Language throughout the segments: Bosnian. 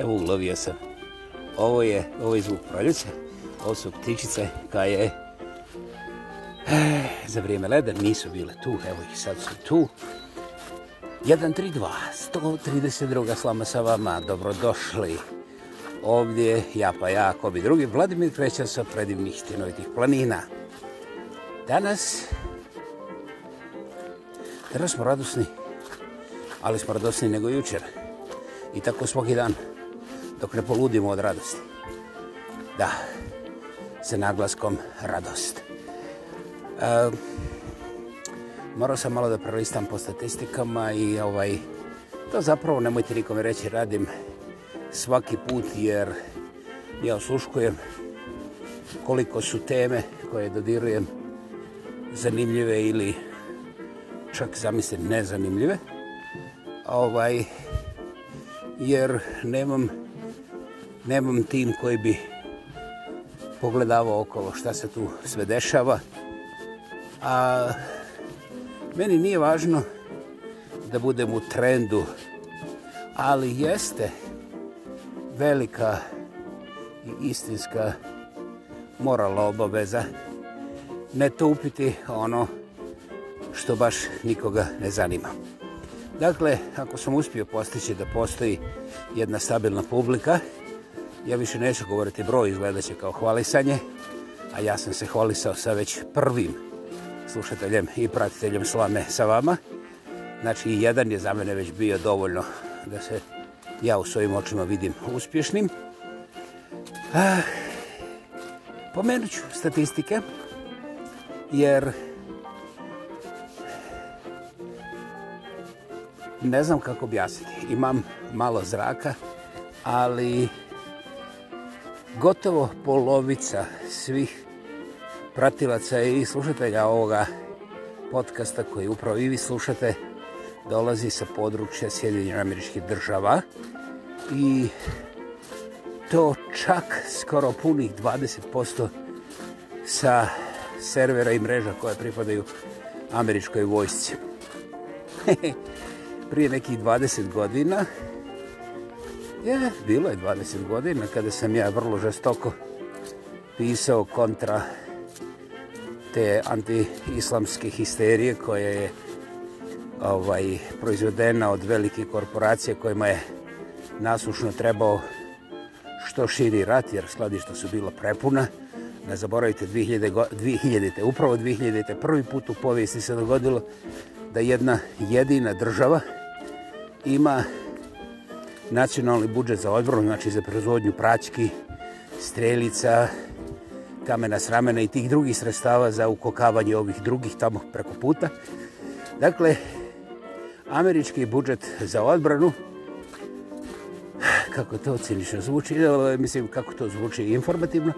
Evo ulovio sam. Ovo je, ovo je zvuk proljuca. Ovo su ptičice kaje. Eh, za vrijeme leda nisu bile tu, evo ih sad su tu. 132, 132. slama sa vama, dobrodošli. Ovdje, ja pa ja, ko bi drugi, Vladimir Kreća sa predivnih tinovitih planina. Danas, danas smo radosni, ali smo radosni nego jučer. I tako svaki dan dok ne poludimo od radosti. Da, sa naglaskom radost. E, morao sam malo da prelistam po statistikama i ovaj, to zapravo nemojte nikome reći radim svaki put jer ja osluškujem koliko su teme koje dodirujem zanimljive ili čak zamislim nezanimljive. Ovaj, jer nemam nemam tim koji bi pogledavao okolo šta se tu sve dešava. A meni nije važno da budem u trendu, ali jeste velika i istinska moralna obaveza ne tupiti ono što baš nikoga ne zanima. Dakle, ako sam uspio postići da postoji jedna stabilna publika, Ja više neću govoriti broj, izgledat će kao hvalisanje, a ja sam se hvalisao sa već prvim slušateljem i pratiteljem slame sa vama. Znači, jedan je za mene već bio dovoljno da se ja u svojim očima vidim uspješnim. Ah, pomenut ću statistike, jer ne znam kako objasniti. Imam malo zraka, ali gotovo polovica svih pratilaca i slušatelja ovoga podcasta koji upravo i vi slušate dolazi sa područja Sjedinjenja američkih država i to čak skoro punih 20% sa servera i mreža koje pripadaju američkoj vojsci. Prije nekih 20 godina Je, bilo je 20 godina kada sam ja vrlo žestoko pisao kontra te anti-islamske histerije koja je ovaj, proizvedena od velike korporacije kojima je nasušno trebao što širi rat, jer skladišta su bila prepuna. Ne zaboravite, 2000, te upravo 2000, te prvi put u povijesti se dogodilo da jedna jedina država ima nacionalni budžet za odbronu, znači za prozvodnju praćki, strelica, kamena s ramena i tih drugih sredstava za ukokavanje ovih drugih tamo preko puta. Dakle, američki budžet za odbranu, kako to cinično zvuči, e, mislim kako to zvuči informativno,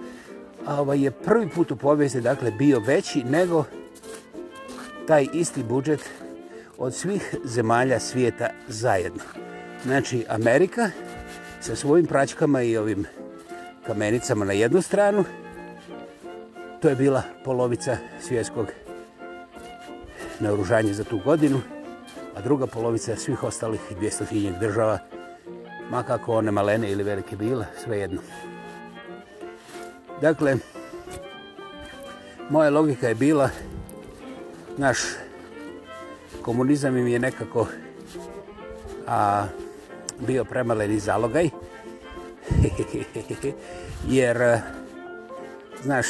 ovaj je prvi put u povijesti dakle, bio veći nego taj isti budžet od svih zemalja svijeta zajedno znači Amerika sa svojim praćkama i ovim kamenicama na jednu stranu. To je bila polovica svjetskog naoružanja za tu godinu, a druga polovica svih ostalih 200.000 država, makako one malene ili velike bila, svejedno. Dakle, moja logika je bila, naš komunizam im je nekako a, bio premaleni zalogaj. Jer, eh, znaš,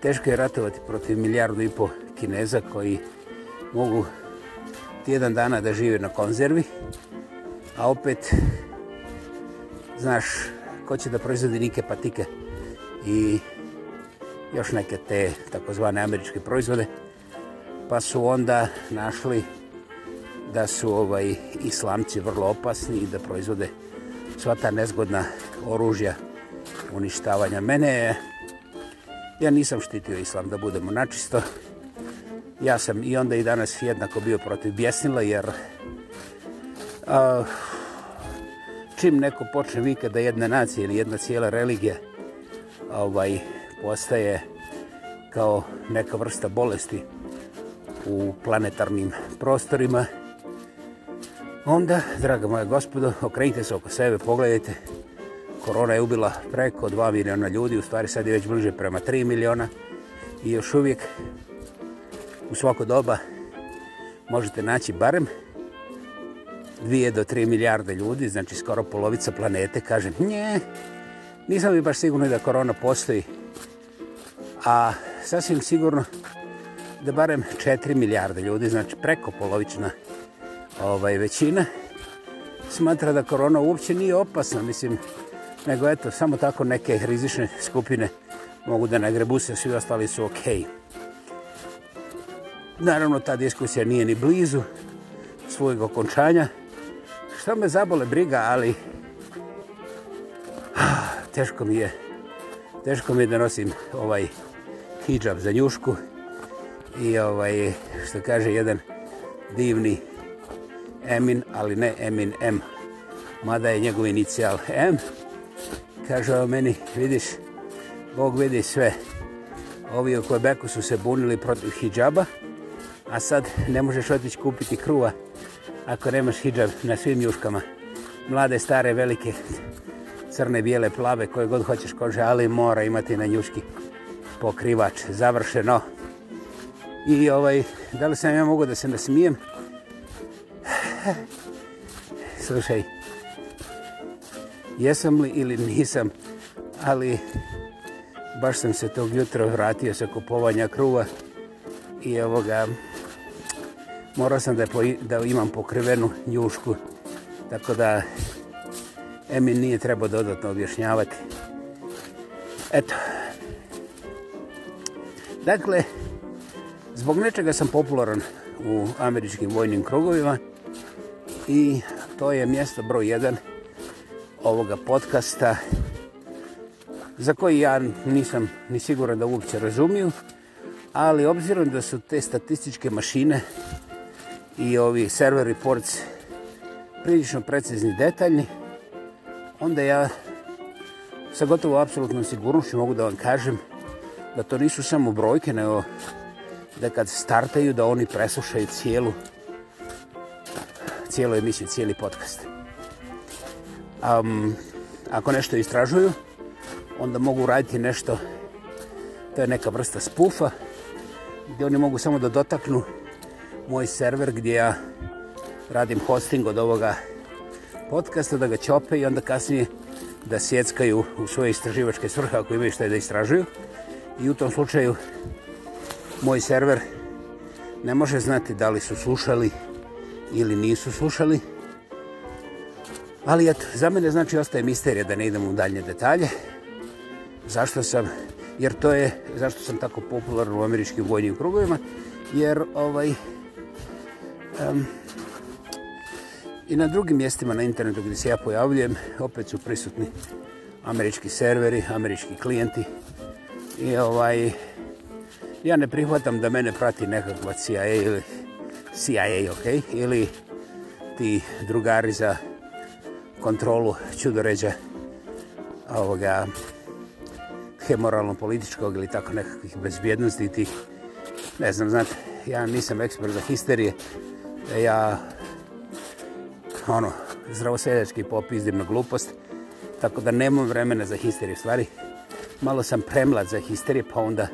teško je ratovati protiv milijardu i po kineza koji mogu tjedan dana da žive na konzervi, a opet, znaš, ko će da proizvodi nike patike i još neke te takozvane američke proizvode, pa su onda našli da su ovaj islamci vrlo opasni i da proizvode sva ta nezgodna oružja uništavanja. Mene je, ja nisam štitio islam da budemo načisto. Ja sam i onda i danas jednako bio protiv bjesnila jer uh, čim neko počne vikati da jedna nacija ili jedna cijela religija ovaj, postaje kao neka vrsta bolesti u planetarnim prostorima, onda, draga moja gospodo, okrenite se oko sebe, pogledajte. Korona je ubila preko 2 miliona ljudi, u stvari sad je već bliže prema 3 miliona. I još uvijek, u svako doba, možete naći barem 2 do 3 milijarde ljudi, znači skoro polovica planete, kaže, nje, nisam mi baš sigurno da korona postoji. A sasvim sigurno da barem 4 milijarde ljudi, znači preko polovična ljudi, ovaj, većina smatra da korona uopće nije opasna, mislim, nego eto, samo tako neke rizične skupine mogu da ne grebuse, svi ostali su okej. Okay. Naravno, ta diskusija nije ni blizu svojeg okončanja. Što me zabole briga, ali ah, teško mi je teško mi je da nosim ovaj hijab za njušku i ovaj, što kaže jedan divni Emin, ali ne Emin M. Mada je njegov inicijal M. Kaže o meni, vidiš, Bog vidi sve. Ovi u Quebecu su se bunili protiv hijjaba, a sad ne možeš otići kupiti kruva ako nemaš hijjab na svim juškama. Mlade, stare, velike, crne, bijele, plave, koje god hoćeš kože, ali mora imati na njuški pokrivač. Završeno. I ovaj, da li sam ja mogu da se nasmijem? Da Slušaj, jesam li ili nisam, ali baš sam se tog jutra vratio sa kupovanja kruva i ovoga, morao sam da, po, da imam pokrivenu njušku, tako da Emi nije treba dodatno objašnjavati. Eto. Dakle, zbog nečega sam popularan u američkim vojnim krugovima, i to je mjesto broj jedan ovoga podcasta za koji ja nisam ni siguran da uopće razumiju, ali obzirom da su te statističke mašine i ovi server reports prilično precizni detaljni, onda ja sa gotovo apsolutnom sigurnošću mogu da vam kažem da to nisu samo brojke, nego da kad startaju da oni preslušaju cijelu cijelu emisiju, cijeli podcast. Um, ako nešto istražuju, onda mogu raditi nešto, to je neka vrsta spufa, gdje oni mogu samo da dotaknu moj server gdje ja radim hosting od ovoga podcasta, da ga čope i onda kasnije da sjeckaju u svoje istraživačke svrhe ako imaju što da istražuju. I u tom slučaju moj server ne može znati da li su slušali ili nisu slušali. Ali eto, za mene znači ostaje misterija da ne idemo u dalje detalje. Zašto sam, jer to je, zašto sam tako popularan u američkim vojnim krugovima, jer ovaj, um, i na drugim mjestima na internetu gdje se ja pojavljujem, opet su prisutni američki serveri, američki klijenti i ovaj, ja ne prihvatam da mene prati nekakva CIA ili CIA, ok? Ili ti drugari za kontrolu čudoređa ovoga hemoralno-političkog ili tako nekakvih bezbjednosti ti ne znam, znate, ja nisam ekspert za histerije, ja ono, zdravosedački popis, dimna glupost, tako da nemam vremena za histerije, stvari, malo sam premlad za histerije, pa onda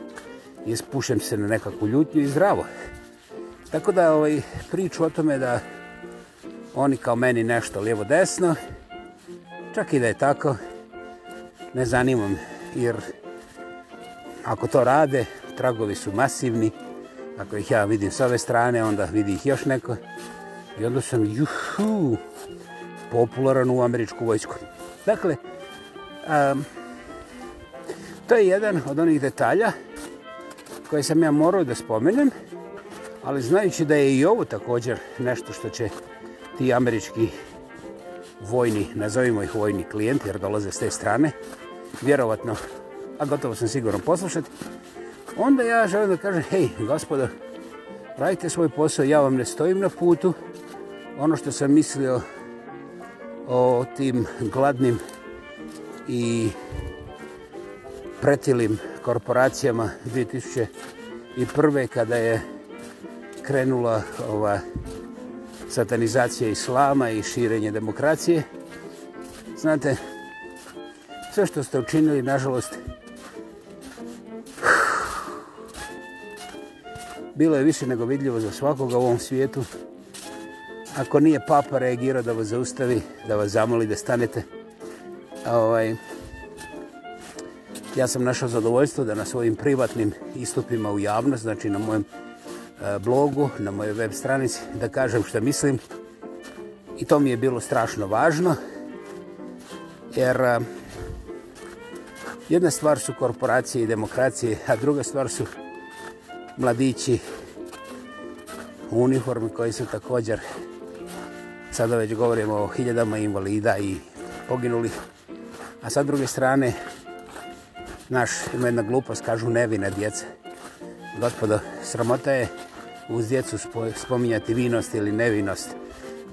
ispušem se na nekakvu ljutnju i zdravo. Tako da ovaj, priču o tome da oni kao meni nešto lijevo desno, čak i da je tako, ne zanimam, jer ako to rade, tragovi su masivni, ako ih ja vidim s ove strane, onda vidi ih još neko. I onda sam, juhu, popularan u američku vojsku. Dakle, um, to je jedan od onih detalja koje sam ja morao da spomenem ali znajući da je i ovo također nešto što će ti američki vojni, nazovimo ih vojni klijenti jer dolaze s te strane, vjerovatno, a gotovo sam sigurno poslušati, onda ja želim da kažem, hej, gospodo, radite svoj posao, ja vam ne stojim na putu, ono što sam mislio o tim gladnim i pretilim korporacijama 2001. kada je krenula ova satanizacija islama i širenje demokracije. Znate, sve što ste učinili, nažalost, bilo je više nego vidljivo za svakoga u ovom svijetu. Ako nije papa reagirao da vas zaustavi, da vas zamoli da stanete, ovaj, ja sam našao zadovoljstvo da na svojim privatnim istupima u javnost, znači na mojem E, blogu, na mojoj web stranici, da kažem što mislim. I to mi je bilo strašno važno, jer e, jedna stvar su korporacije i demokracije, a druga stvar su mladići u uniformi koji su također, sada već govorimo o hiljadama invalida i poginulih, a sa druge strane, naš ima jedna glupost, kažu nevina djeca. Gospodo, sramota je uz djecu spominjati vinost ili nevinost.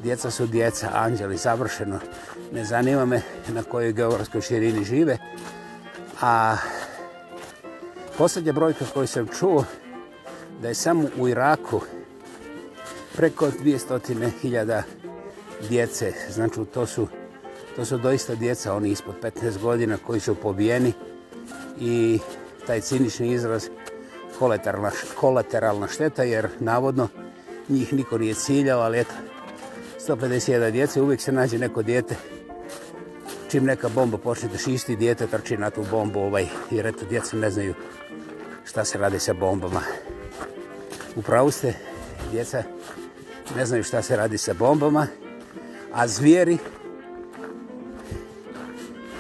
Djeca su djeca, anđeli, savršeno. Ne zanima me na kojoj geografskoj širini žive. A posljednja brojka koju sam čuo da je samo u Iraku preko 200.000 djece. Znači, to su, to su doista djeca, oni ispod 15 godina koji su pobijeni i taj cinični izraz kolateralna, kolateralna šteta, jer navodno njih niko nije ciljao, ali eto, 151 djece, uvijek se nađe neko djete. Čim neka bomba počne da šisti, djete trči na tu bombu, ovaj, jer eto, djece ne znaju šta se radi sa bombama. Upravo ste, djeca ne znaju šta se radi sa bombama, a zvijeri,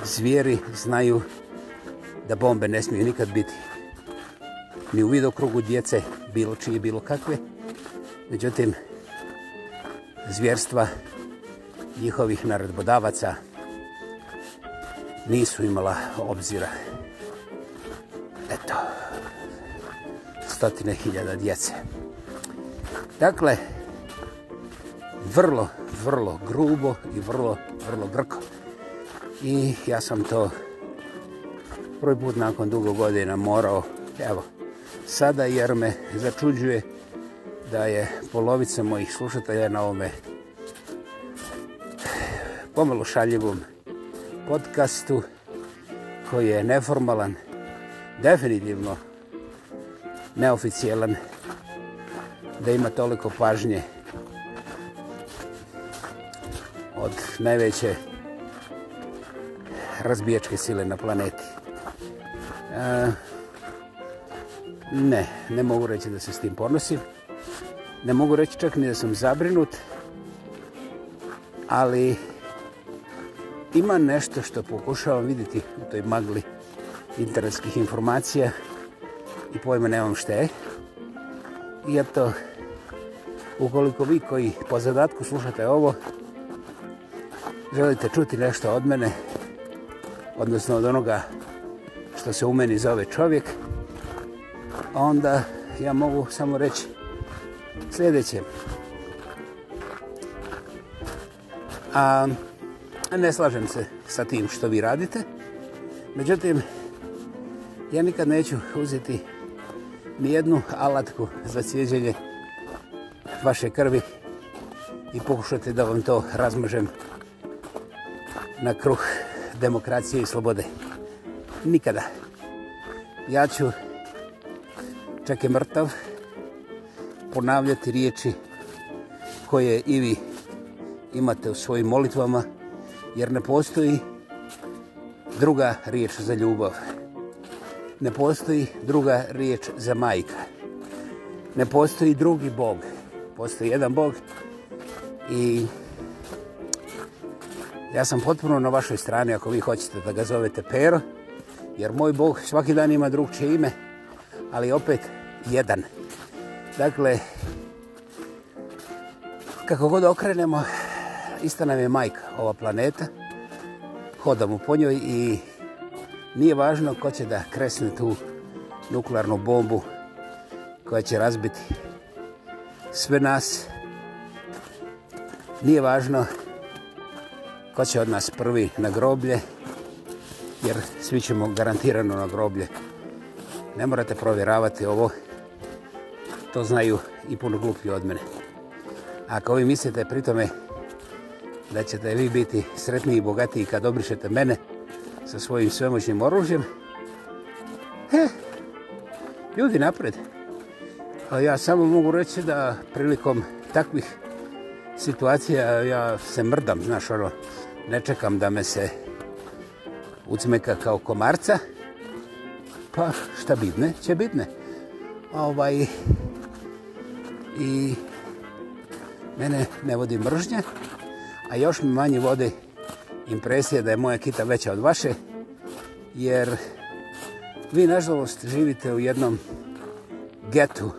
zvijeri znaju da bombe ne smiju nikad biti ni u vidokrugu djece, bilo čije, bilo kakve. Međutim, zvjerstva njihovih narodbodavaca nisu imala obzira. Eto, stotine hiljada djece. Dakle, vrlo, vrlo grubo i vrlo, vrlo grko. I ja sam to prvi put nakon dugo godina morao, evo, sada jer me začuđuje da je polovica mojih slušatelja na ovome pomalo šaljivom podcastu koji je neformalan, definitivno neoficijelan, da ima toliko pažnje od najveće razbijačke sile na planeti. Uh, Ne, ne mogu reći da se s tim ponosim. Ne mogu reći čak ni da sam zabrinut. Ali ima nešto što pokušavam vidjeti u toj magli internetskih informacija i pojma nemam šte. I eto, ukoliko vi koji po zadatku slušate ovo, želite čuti nešto od mene, odnosno od onoga što se u meni zove čovjek, onda ja mogu samo reći sljedeće. A, ne slažem se sa tim što vi radite. Međutim, ja nikad neću uzeti ni jednu alatku za cvjeđenje vaše krvi i pokušati da vam to razmažem na kruh demokracije i slobode. Nikada. Ja ću čak je mrtav, ponavljati riječi koje i vi imate u svojim molitvama, jer ne postoji druga riječ za ljubav. Ne postoji druga riječ za majka. Ne postoji drugi Bog. Postoji jedan Bog i ja sam potpuno na vašoj strani ako vi hoćete da ga zovete Pero, jer moj Bog svaki dan ima drugčije ime ali opet jedan. Dakle, kako god okrenemo, ista nam je majka ova planeta. Hodamo po njoj i nije važno ko će da kresne tu nuklearnu bombu koja će razbiti sve nas. Nije važno ko će od nas prvi na groblje, jer svi ćemo garantirano na groblje. Ne morate provjeravati ovo. To znaju i puno gluplji od mene. Ako vi mislite pri tome da ćete vi biti sretniji i bogatiji kad obrišete mene sa svojim svemoćnim oružjem, he, ljudi napred. Ali ja samo mogu reći da prilikom takvih situacija ja se mrdam, znaš, ono, ne čekam da me se ucmeka kao komarca, pa šta bitne, će bitne. Ovaj, I mene ne vodi mržnje, a još mi manje vode impresije da je moja kita veća od vaše, jer vi, nažalost, živite u jednom getu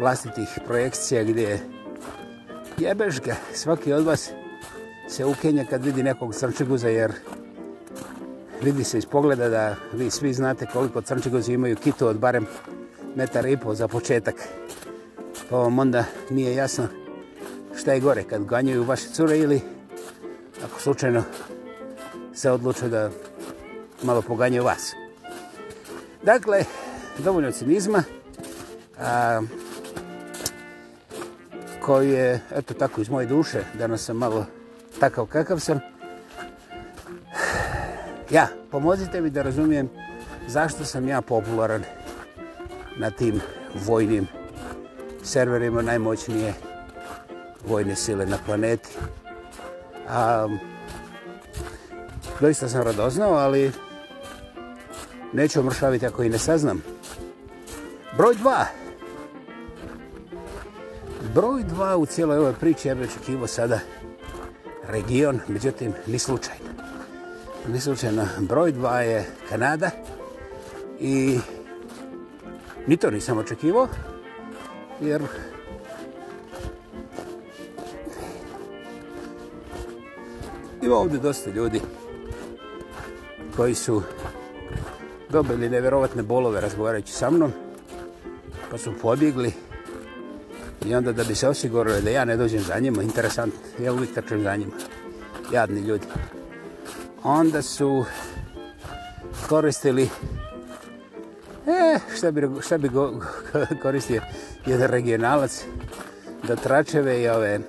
vlastitih projekcija gdje jebeš ga. Svaki od vas se ukenja kad vidi nekog crnčeguza, jer vidi se iz pogleda da vi svi znate koliko crnčegozi imaju kitu od barem metara i pol za početak. Pa vam onda nije jasno šta je gore kad ganjaju vaše cure ili ako slučajno se odluče da malo poganjaju vas. Dakle, dovoljno cinizma a, koji je, eto tako iz moje duše, danas sam malo takav kakav sam, ja, pomozite mi da razumijem zašto sam ja popularan na tim vojnim serverima najmoćnije vojne sile na planeti. A, doista sam radoznao, ali neću omršaviti ako i ne saznam. Broj 2. Broj 2 u cijeloj ovoj priči je ja već sada region, međutim, ni slučajno neslučajno broj dva je Kanada i ni to nisam očekivao jer ima ovdje dosta ljudi koji su dobili neverovatne bolove razgovarajući sa mnom pa su pobjegli i onda da bi se osigurali da ja ne dođem za njima interesant, ja uvijek trčem za njima jadni ljudi onda su koristili e, šta bi, šta bi go, koristio jedan regionalac da tračeve i ove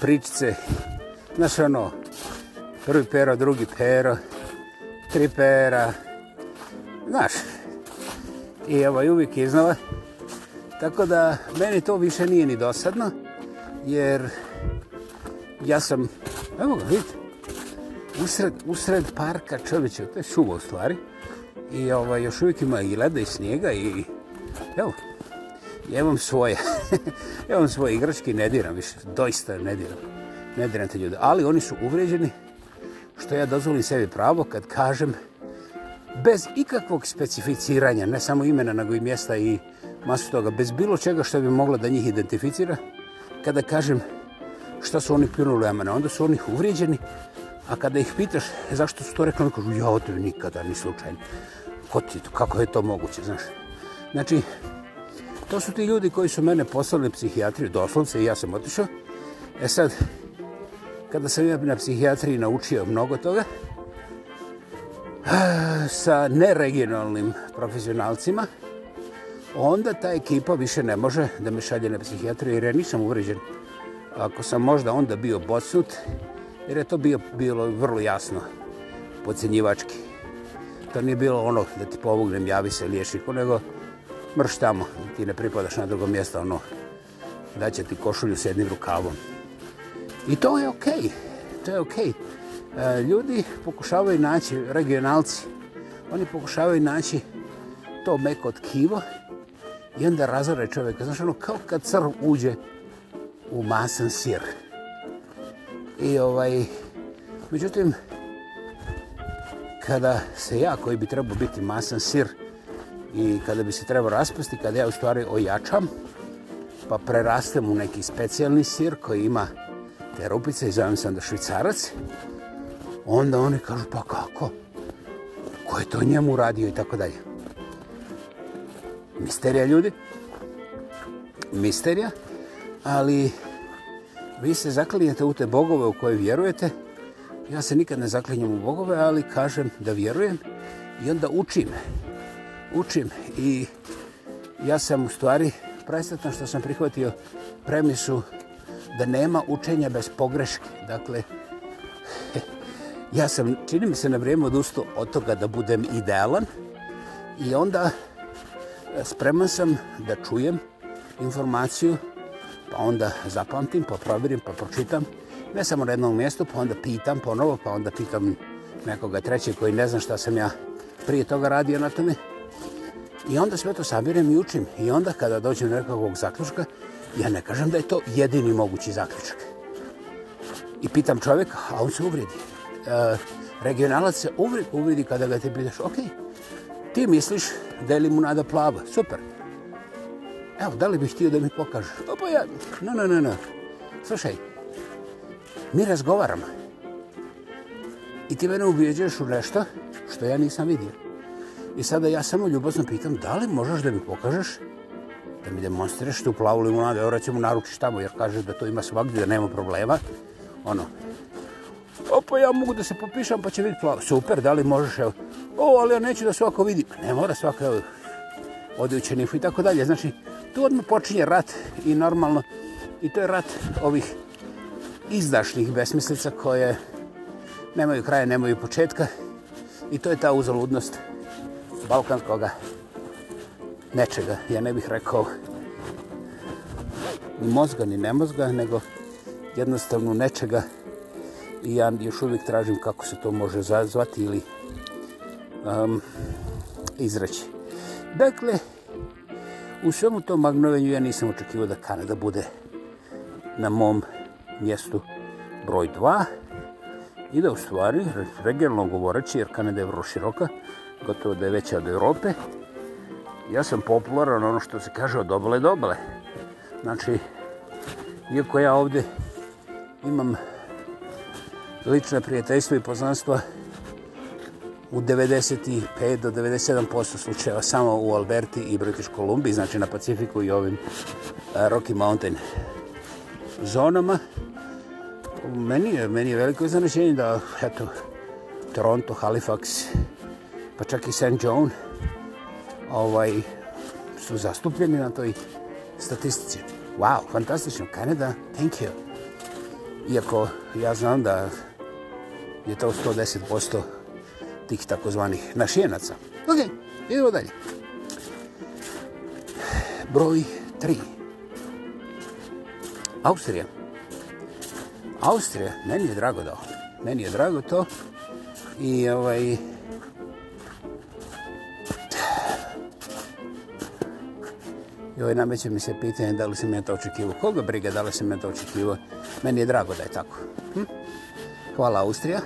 pričice znaš ono prvi pero, drugi pero tri pera znaš i evo i uvijek iznova tako da meni to više nije ni dosadno jer ja sam evo ga vidite usred, usred parka čovječe, to je suvo u stvari. I ovaj, još uvijek ima i leda i snijega i evo, ja imam svoje, ja imam svoje igračke i ne diram više, doista ne diram, ne diram te ljude. Ali oni su uvrijeđeni, što ja dozvolim sebi pravo kad kažem bez ikakvog specificiranja, ne samo imena, nego i mjesta i masu toga, bez bilo čega što bi moglo da njih identificira, kada kažem šta su oni pljunuli amene, onda su oni uvrijeđeni, A kada ih pitaš e, zašto su to rekli, oni kažu, ja to nikada, ni slučajno. Ko ti to, kako je to moguće, znaš? Znači, to su ti ljudi koji su mene poslali na psihijatriju, doslovce, i ja sam otišao. E sad, kada sam ja na psihijatriji naučio mnogo toga, sa neregionalnim profesionalcima, onda ta ekipa više ne može da me šalje na psihijatriju, jer ja nisam uvređen. Ako sam možda onda bio bocnut, jer je to bio, bilo vrlo jasno, pocenjivački. To nije bilo ono da ti pomognem, javi se liječniku, nego mrš tamo, ti ne pripadaš na drugo mjesto, ono, da će ti košulju s jednim rukavom. I to je okej, okay. to je okej. Okay. E, ljudi pokušavaju naći, regionalci, oni pokušavaju naći to meko tkivo i onda razore čovjeka. Znaš, ono, kao kad crv uđe u masan sir. I ovaj, međutim, kada se ja koji bi trebao biti masan sir i kada bi se trebao raspasti, kada ja u stvari ojačam, pa prerastem u neki specijalni sir koji ima te rupice i zovem sam da švicarac, onda oni kažu pa kako, ko je to njemu radio i tako dalje. Misterija ljudi, misterija, ali vi se zaklinjete u te bogove u koje vjerujete. Ja se nikad ne zaklinjam u bogove, ali kažem da vjerujem i onda učim. Učim i ja sam u stvari presretan što sam prihvatio premisu da nema učenja bez pogreške. Dakle, ja sam, čini mi se na vrijeme odustao od toga da budem idealan i onda e, spreman sam da čujem informaciju pa onda zapamtim, pa provjerim, pa pročitam, ne samo na jednom mjestu, pa onda pitam ponovo, pa onda pitam nekoga trećeg koji ne zna šta sam ja prije toga radio na tome. I onda sve to sabirem i učim. I onda kada dođem do nekakvog zaključka, ja ne kažem da je to jedini mogući zaključak. I pitam čovjeka, a on se uvridi. E, regionalac se uvridi, uvridi kada ga te pitaš, ok, ti misliš da je limunada plava, super, Evo, da li bih htio da mi pokaže? Pa pa ja, no, no, no, no. Slušaj, mi razgovaramo. I ti mene ubijeđeš u nešto što ja nisam vidio. I sada ja samo ljubazno pitam, da li možeš da mi pokažeš da mi demonstriš tu plavu limonadu, evo recimo naručiš tamo, jer kažeš da to ima svakdje, da nema problema. Ono, opa ja mogu da se popišam pa će biti plavu. Super, da li možeš, evo, o, ali ja neću da svako vidi. Pa ne mora svako, evo, odi u čenifu i tako dalje. Znači, tu odmah počinje rat i normalno, i to je rat ovih izdašnih besmislica koje nemaju kraja, nemaju početka i to je ta uzaludnost balkanskog nečega. Ja ne bih rekao ni mozga, ni nemozga, nego jednostavno nečega i ja još uvijek tražim kako se to može zazvati ili um, izreći. Dakle, U svemu tom magnovenju ja nisam očekivao da Kanada bude na mom mjestu broj 2 i da u stvari regionalno govoreći, jer Kanada je vrlo široka, gotovo da je veća od Europe, ja sam popularan ono što se kaže od obale do obale. Znači, iako ja ovde imam lične prijateljstva i poznanstva u 95 do 97% slučajeva samo u Alberti i British Columbia, znači na Pacifiku i ovim e, Rocky Mountain zonama. Meni je, meni je veliko iznenađenje da, eto, Toronto, Halifax, pa čak i St. John, ovaj, su zastupljeni na toj statistici. Wow, fantastično, Kanada, thank you. Iako ja znam da je to 110% tih takozvanih našijenaca. Ok, idemo dalje. Broj 3. Austrija. Austrija, meni je drago da Meni je drago to. I ovaj... I ovaj nameće mi se pitanje da li sam ja to očekivo. Koga briga da li sam ja to očekivo? Meni je drago da je tako. Hm? Hvala Austrija.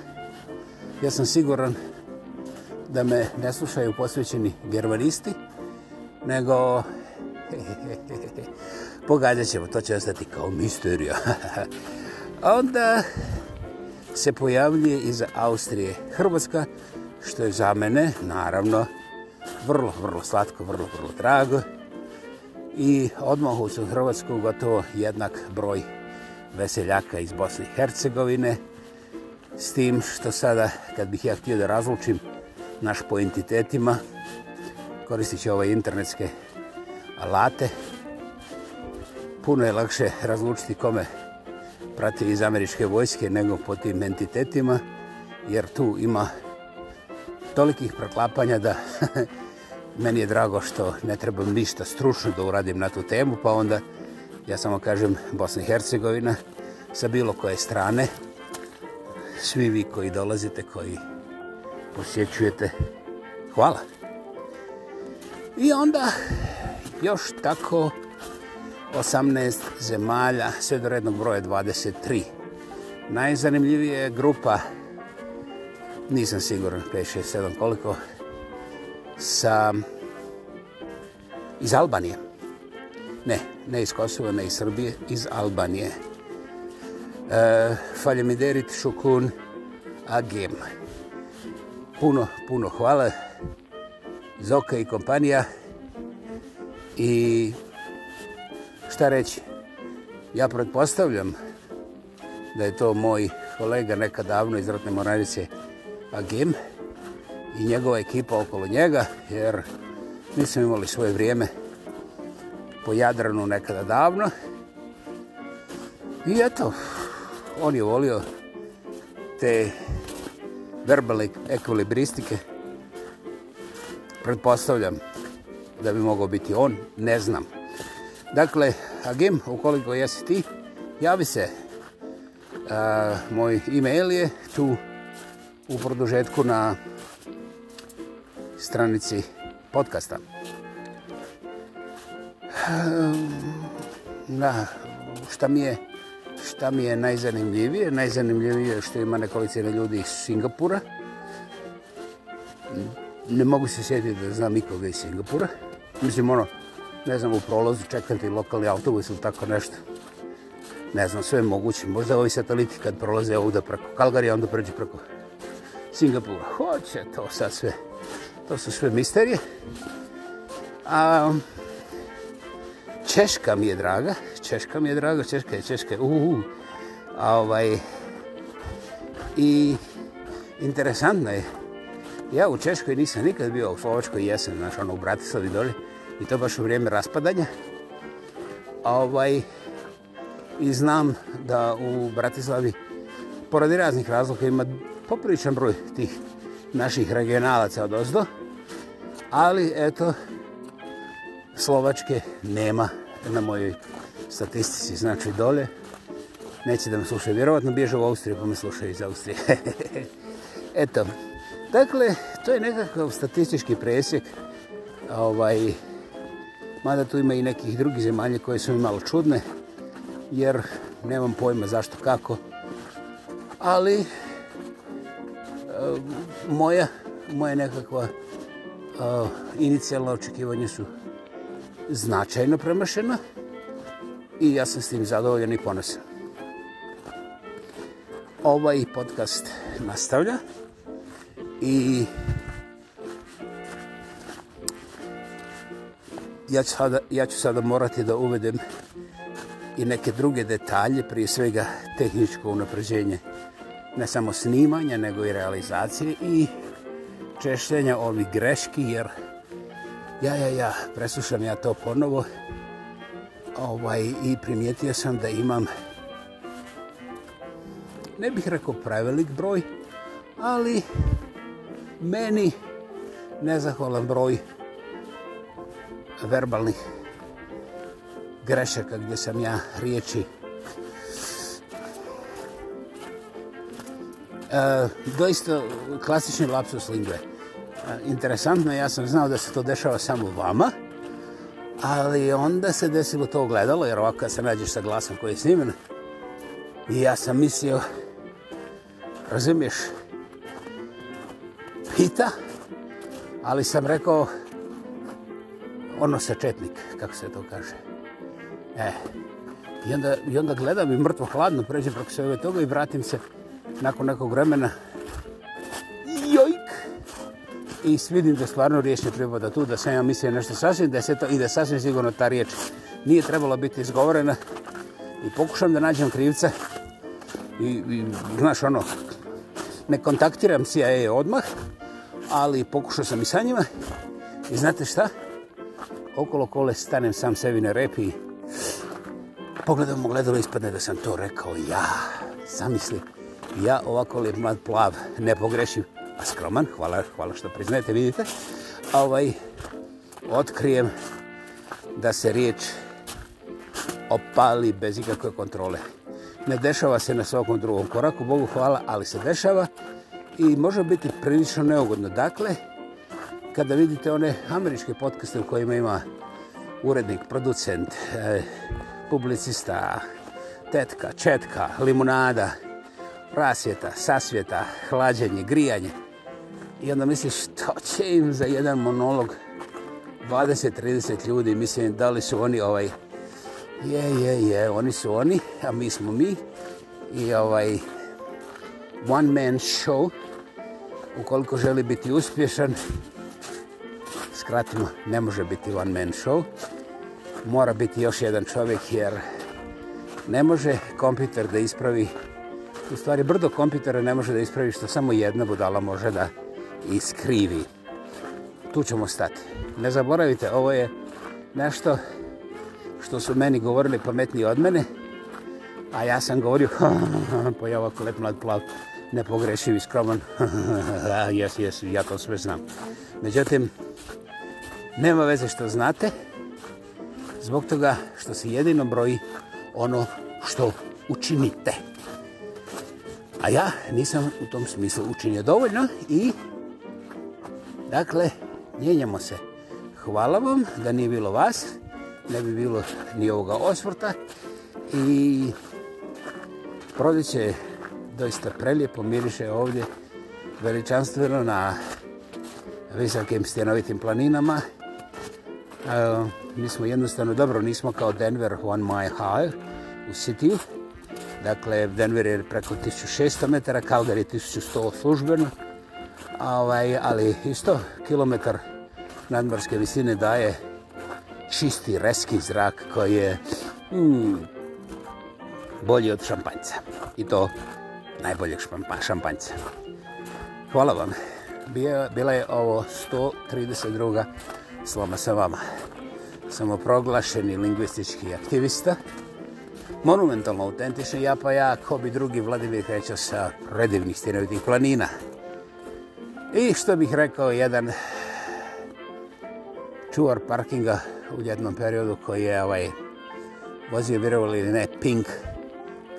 Ja sam siguran da me ne slušaju posvećeni germanisti, nego pogađat ćemo, to će ostati kao misterija. Onda se pojavljuje iz Austrije Hrvatska, što je za mene, naravno, vrlo, vrlo slatko, vrlo, vrlo drago. I odmah u Hrvatsku gotovo jednak broj veseljaka iz Bosne i Hercegovine. S tim što sada, kad bih ja htio da razlučim naš po entitetima, koristit će ove internetske alate. Puno je lakše razlučiti kome prati iz američke vojske nego po tim entitetima, jer tu ima tolikih proklapanja da meni je drago što ne trebam ništa stručno da uradim na tu temu, pa onda ja samo kažem Bosna i Hercegovina sa bilo koje strane, svi vi koji dolazite, koji posjećujete. Hvala. I onda još tako 18 zemalja, sve do rednog broja 23. Najzanimljivije je grupa, nisam siguran, 5, 6, 7, koliko, sa, iz Albanije. Ne, ne iz Kosova, ne iz Srbije, iz Albanije. E, Faljemiderit Šukun Agim. Agim puno, puno hvala Zoka i kompanija. I šta reći, ja pretpostavljam da je to moj kolega nekad davno iz Ratne Moranice Agim i njegova ekipa okolo njega, jer mi smo imali svoje vrijeme po Jadranu nekada davno. I eto, on je volio te verbalne ekvilibristike. Pretpostavljam da bi mogao biti on, ne znam. Dakle, Agim, ukoliko jesi ti, javi se. A, moj e-mail je tu u produžetku na stranici podcasta. Na, ehm, šta mi je Šta mi je najzanimljivije? Najzanimljivije je što ima nekolicijene ljudi iz Singapura. Ne mogu se sjetiti da znam nikoga iz Singapura. Mislim, ono, ne znam, u prolazu čekam ti lokalni autobus ili tako nešto. Ne znam, sve je moguće. Možda ovi sateliti kad prolaze ovdje preko Kalgarija, onda pređu preko Singapura. Hoće to sad sve. To su sve misterije. A, um, Češka mi je draga, Češka mi je draga, Češka je Češka, uh, uh. A ovaj, i interesantno je, ja u Češkoj nisam nikad bio u Slovačkoj jesen, znaš, ono u Bratislavi doli, i to baš u vrijeme raspadanja. A ovaj, i znam da u Bratislavi, poradi raznih razloga, ima popriličan broj tih naših regionalaca od ozdo, ali eto, Slovačke nema na mojoj statistici, znači dole. Neće da me slušaju, vjerovatno bježe u Austriju, pa me slušaju iz Austrije. Eto, dakle, to je nekakav statistički presjek. Ovaj, mada tu ima i nekih drugih zemalja koje su mi malo čudne, jer nemam pojma zašto, kako. Ali, eh, moja, moja nekakva uh, inicijalna očekivanja su značajno premašena i ja sam s tim zadovoljen i ponosan. Ovaj podcast nastavlja i ja ću sada, ja ću sada morati da uvedem i neke druge detalje, prije svega tehničko unapređenje ne samo snimanja, nego i realizacije i češljenja ovih greški, jer uh, Ja, ja, ja, preslušam ja to ponovo ovaj, i primijetio sam da imam, ne bih rekao prevelik broj, ali meni nezahvalan broj verbalnih grešaka gdje sam ja riječi Uh, doista klasični lapsus lingve. Uh, interesantno, ja sam znao da se to dešava samo vama, ali onda se desilo to gledalo, jer ovako kad se nađeš sa glasom koji je snimen, i ja sam mislio, razumiješ, pita, ali sam rekao, ono se četnik, kako se to kaže. E, i onda, i onda gledam i mrtvo hladno pređem preko sve toga i vratim se nakon nekog vremena i vidim da stvarno riječ ne pripada tu, da sam ja mislio nešto sasvim deseto i da sasvim sigurno ta riječ nije trebala biti izgovorena i pokušam da nađem krivca i, i znaš ono, ne kontaktiram CIA odmah, ali pokušao sam i sa njima i znate šta? Okolo kole stanem sam sebi na repi i pogledam u gledalo ispadne da sam to rekao ja. Zamisli, ja ovako lijep mlad plav, ne pogrešim pa skroman, hvala, hvala što priznajete, vidite. Ovaj, otkrijem da se riječ opali bez ikakve kontrole. Ne dešava se na svakom drugom koraku, Bogu hvala, ali se dešava i može biti prilično neugodno. Dakle, kada vidite one američke podcaste u kojima ima urednik, producent, e, publicista, tetka, četka, limunada, rasvjeta, sasvjeta, hlađenje, grijanje, I onda misliš što će im za jedan monolog 20-30 ljudi, mislim da li su oni ovaj, je, je, je, oni su oni, a mi smo mi. I ovaj one man show, ukoliko želi biti uspješan, skratimo, ne može biti one man show, mora biti još jedan čovjek jer ne može kompjuter da ispravi, u stvari brdo kompjutera ne može da ispravi što samo jedna budala može da ispravi iskrivi. Tu ćemo stati. Ne zaboravite, ovo je nešto što su meni govorili pametni od mene, a ja sam govorio, pa je ovako lep mlad plav, nepogrešiv i skroman. jes, jes, ja to sve znam. Međutim, nema veze što znate, zbog toga što se jedino broji ono što učinite. A ja nisam u tom smislu učinio dovoljno i Dakle, mijenjamo se. Hvala vam da nije bilo vas, ne bi bilo ni ovoga osvrta. I prodeće doista prelijepo, miriše ovdje veličanstveno na visokim stjenovitim planinama. E, mi smo jednostavno, dobro, nismo kao Denver one my high u Cityu. Dakle, Denver je preko 1600 metara, Calgary 1100 službeno ovaj, ali isto kilometar nadmorske visine daje čisti reski zrak koji je mm, bolji od šampanjca. I to najboljeg šampanjca. Hvala vam. Bila je ovo 132. Sloma sa vama. Samoproglašeni lingvistički aktivista. Monumentalno autentični ja pa ja, ko bi drugi Vladimir Hrećo sa predivnih stinovitih planina. I što bih rekao, jedan čuvar parkinga u jednom periodu koji je ovaj, vozio, vjerovali ili ne, pink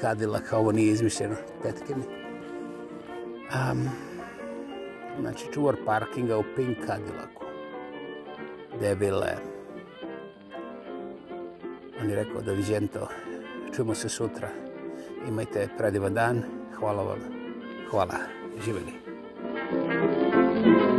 Cadillac, ovo nije izmišljeno, petke mi. Um, znači, čuvar parkinga u pink Cadillacu. Debile. On je rekao, doviđen to. Čujemo se sutra. Imajte predivan dan. Hvala vam. Hvala. Živjeli. Música